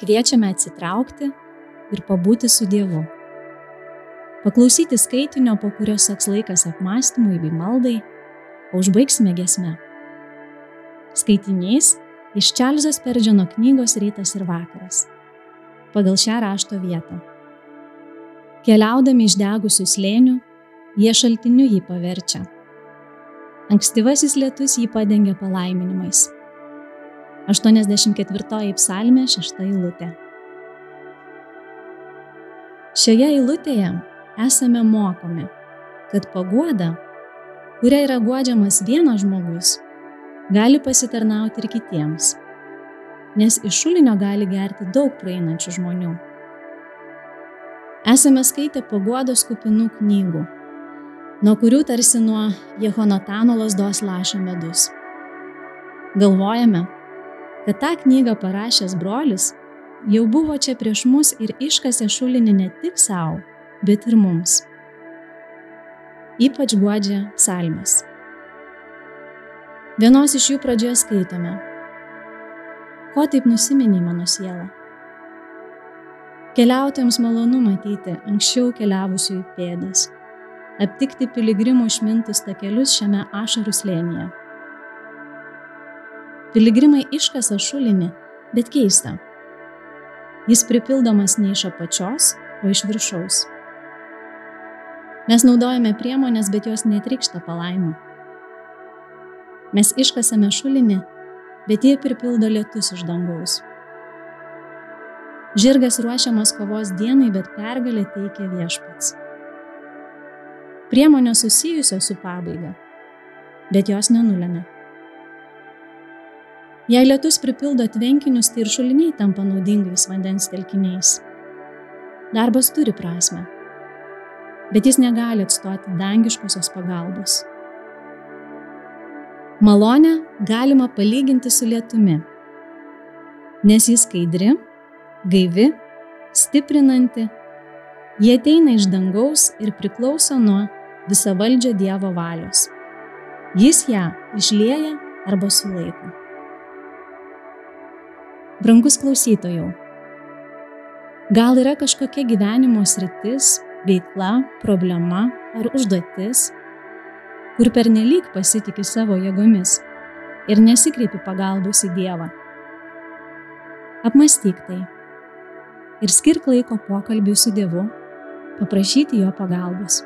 Kviečiame atsitraukti ir pabūti su Dievu. Paklausyti skaitinio, po kurio seks laikas apmąstymui bei maldai, o užbaigsime gesme. Skaitinys iš Čarlzo Sperdžiono knygos Rytas ir vakaras. Pagal šią rašto vietą. Keliaudami išdegusių slėnių, jie šaltiniu jį paverčia. Ankstyvasis lietus jį padengia palaiminimais 84 psalmė 6 eilutė. Šioje eilutėje esame mokomi, kad paguoda, kuria yra guodžiamas vienas žmogus, gali pasitarnauti ir kitiems, nes iš šulinio gali gerti daug praeinančių žmonių. Esame skaitę paguodos kupinų knygų, nuo kurių tarsi nuo Jehonatano lasdos laša medus. Galvojame, kad tą knygą parašęs brolis jau buvo čia prieš mus ir iškasė šulinį ne tik savo, bet ir mums. Ypač guodžia psalmes. Vienos iš jų pradžioje skaitome. Ko taip nusiminiai mano siela? Keliautojams malonu matyti anksčiau keliavusiųjų pėdas, aptikti piligrimų išmintus takelius šiame ašarų slėnyje Piligrimai iškasa šulinį, bet keista. Jis pripildomas ne iš apačios, o iš viršaus. Mes naudojame priemonės, bet jos netrikšta palaimą. Mes iškasame šulinį, bet jie pripildo lietus iš dangaus. Žirgas ruošiamas kovos dienai, bet pergalę teikia viešpats. Priemonės susijusios su pabaiga, bet jos nenulėmė. Jei lietus pripildo tvenkinius, tai ir šuliniai tampa naudingais vandens telkiniais. Darbas turi prasme, bet jis negali atstoti dangiškosios pagalbos. Malonę galima palyginti su lietumi, nes jis skaidri, gaivi, stiprinanti, jie ateina iš dangaus ir priklauso nuo visavaldžio Dievo valios. Jis ją išlieja arba sulaiko. Brangus klausytojau, gal yra kažkokia gyvenimo sritis, veikla, problema ar užduotis, kur pernelyg pasitikė savo jėgomis ir nesikreipi pagalbos į Dievą. Apmastyk tai ir skirk laiko pokalbiui su Dievu, paprašyti jo pagalbos.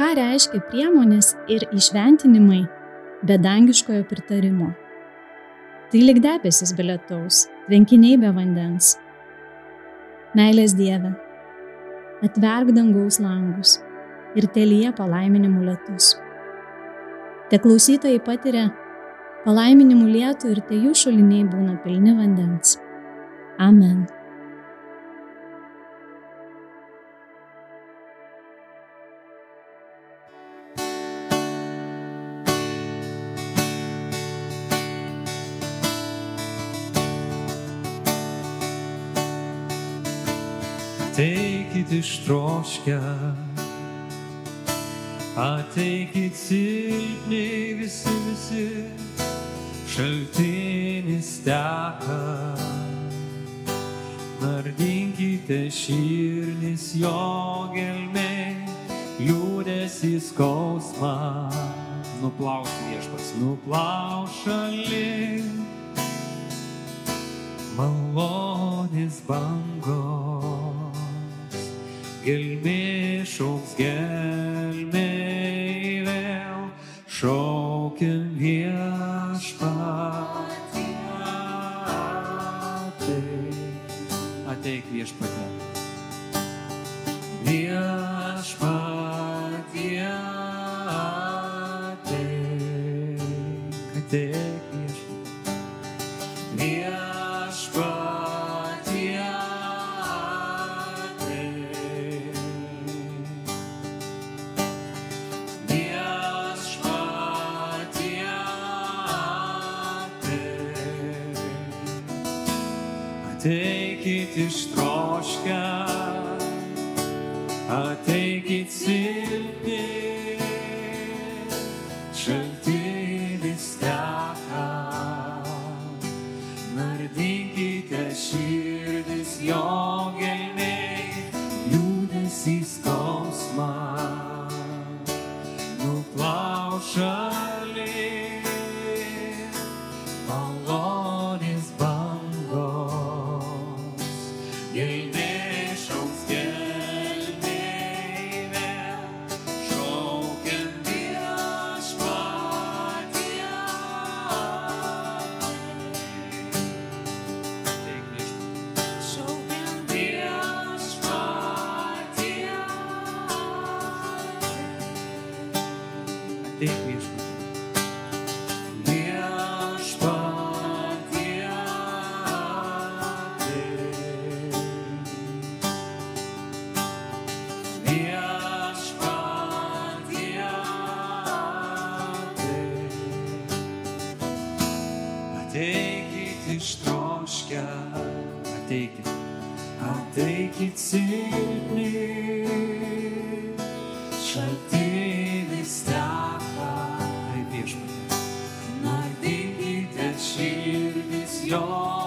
Ką reiškia priemonės ir išventinimai be dangiškojo pritarimo? Tai lik debesis be lietaus, tvenkiniai be vandens. Meilės Dieve, atverk dangaus langus ir telyje palaiminimų lietus. Te klausytojai patiria palaiminimų lietų ir te jų šuliniai būna pilni vandens. Amen. Ateikit ištroškę, ateikit silpni visi visi, šaltinis teka. Nardinkite širdis jo gelmė, liūdėsi skausmą, nuplaus viešpas, nuplaus šalin, malonės bangos gelmė šauks gelmė vėl, šaukiam viešpatį. Ateik, ateik viešpatė. Viešpatį ateik, ateik Ateikit ištroškę, ateikit silpni, šaltinis teka. Nardinkite širdis jo gelmiai, liūdėsi skausmą. Nuplaušalį, ateikit silpni, šaltinis teka, tai viešpatė. Nardinkite širdis jo gelmiai,